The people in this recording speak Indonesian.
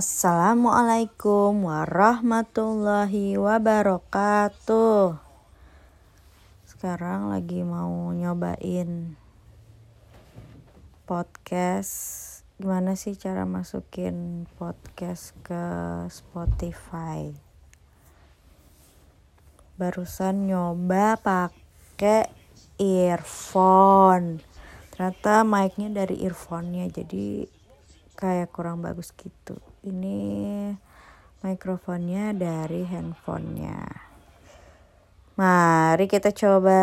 Assalamualaikum warahmatullahi wabarakatuh. Sekarang lagi mau nyobain podcast. Gimana sih cara masukin podcast ke Spotify? Barusan nyoba pakai earphone. Ternyata mic-nya dari earphone-nya jadi kayak kurang bagus gitu. Ini mikrofonnya dari handphonenya. Mari kita coba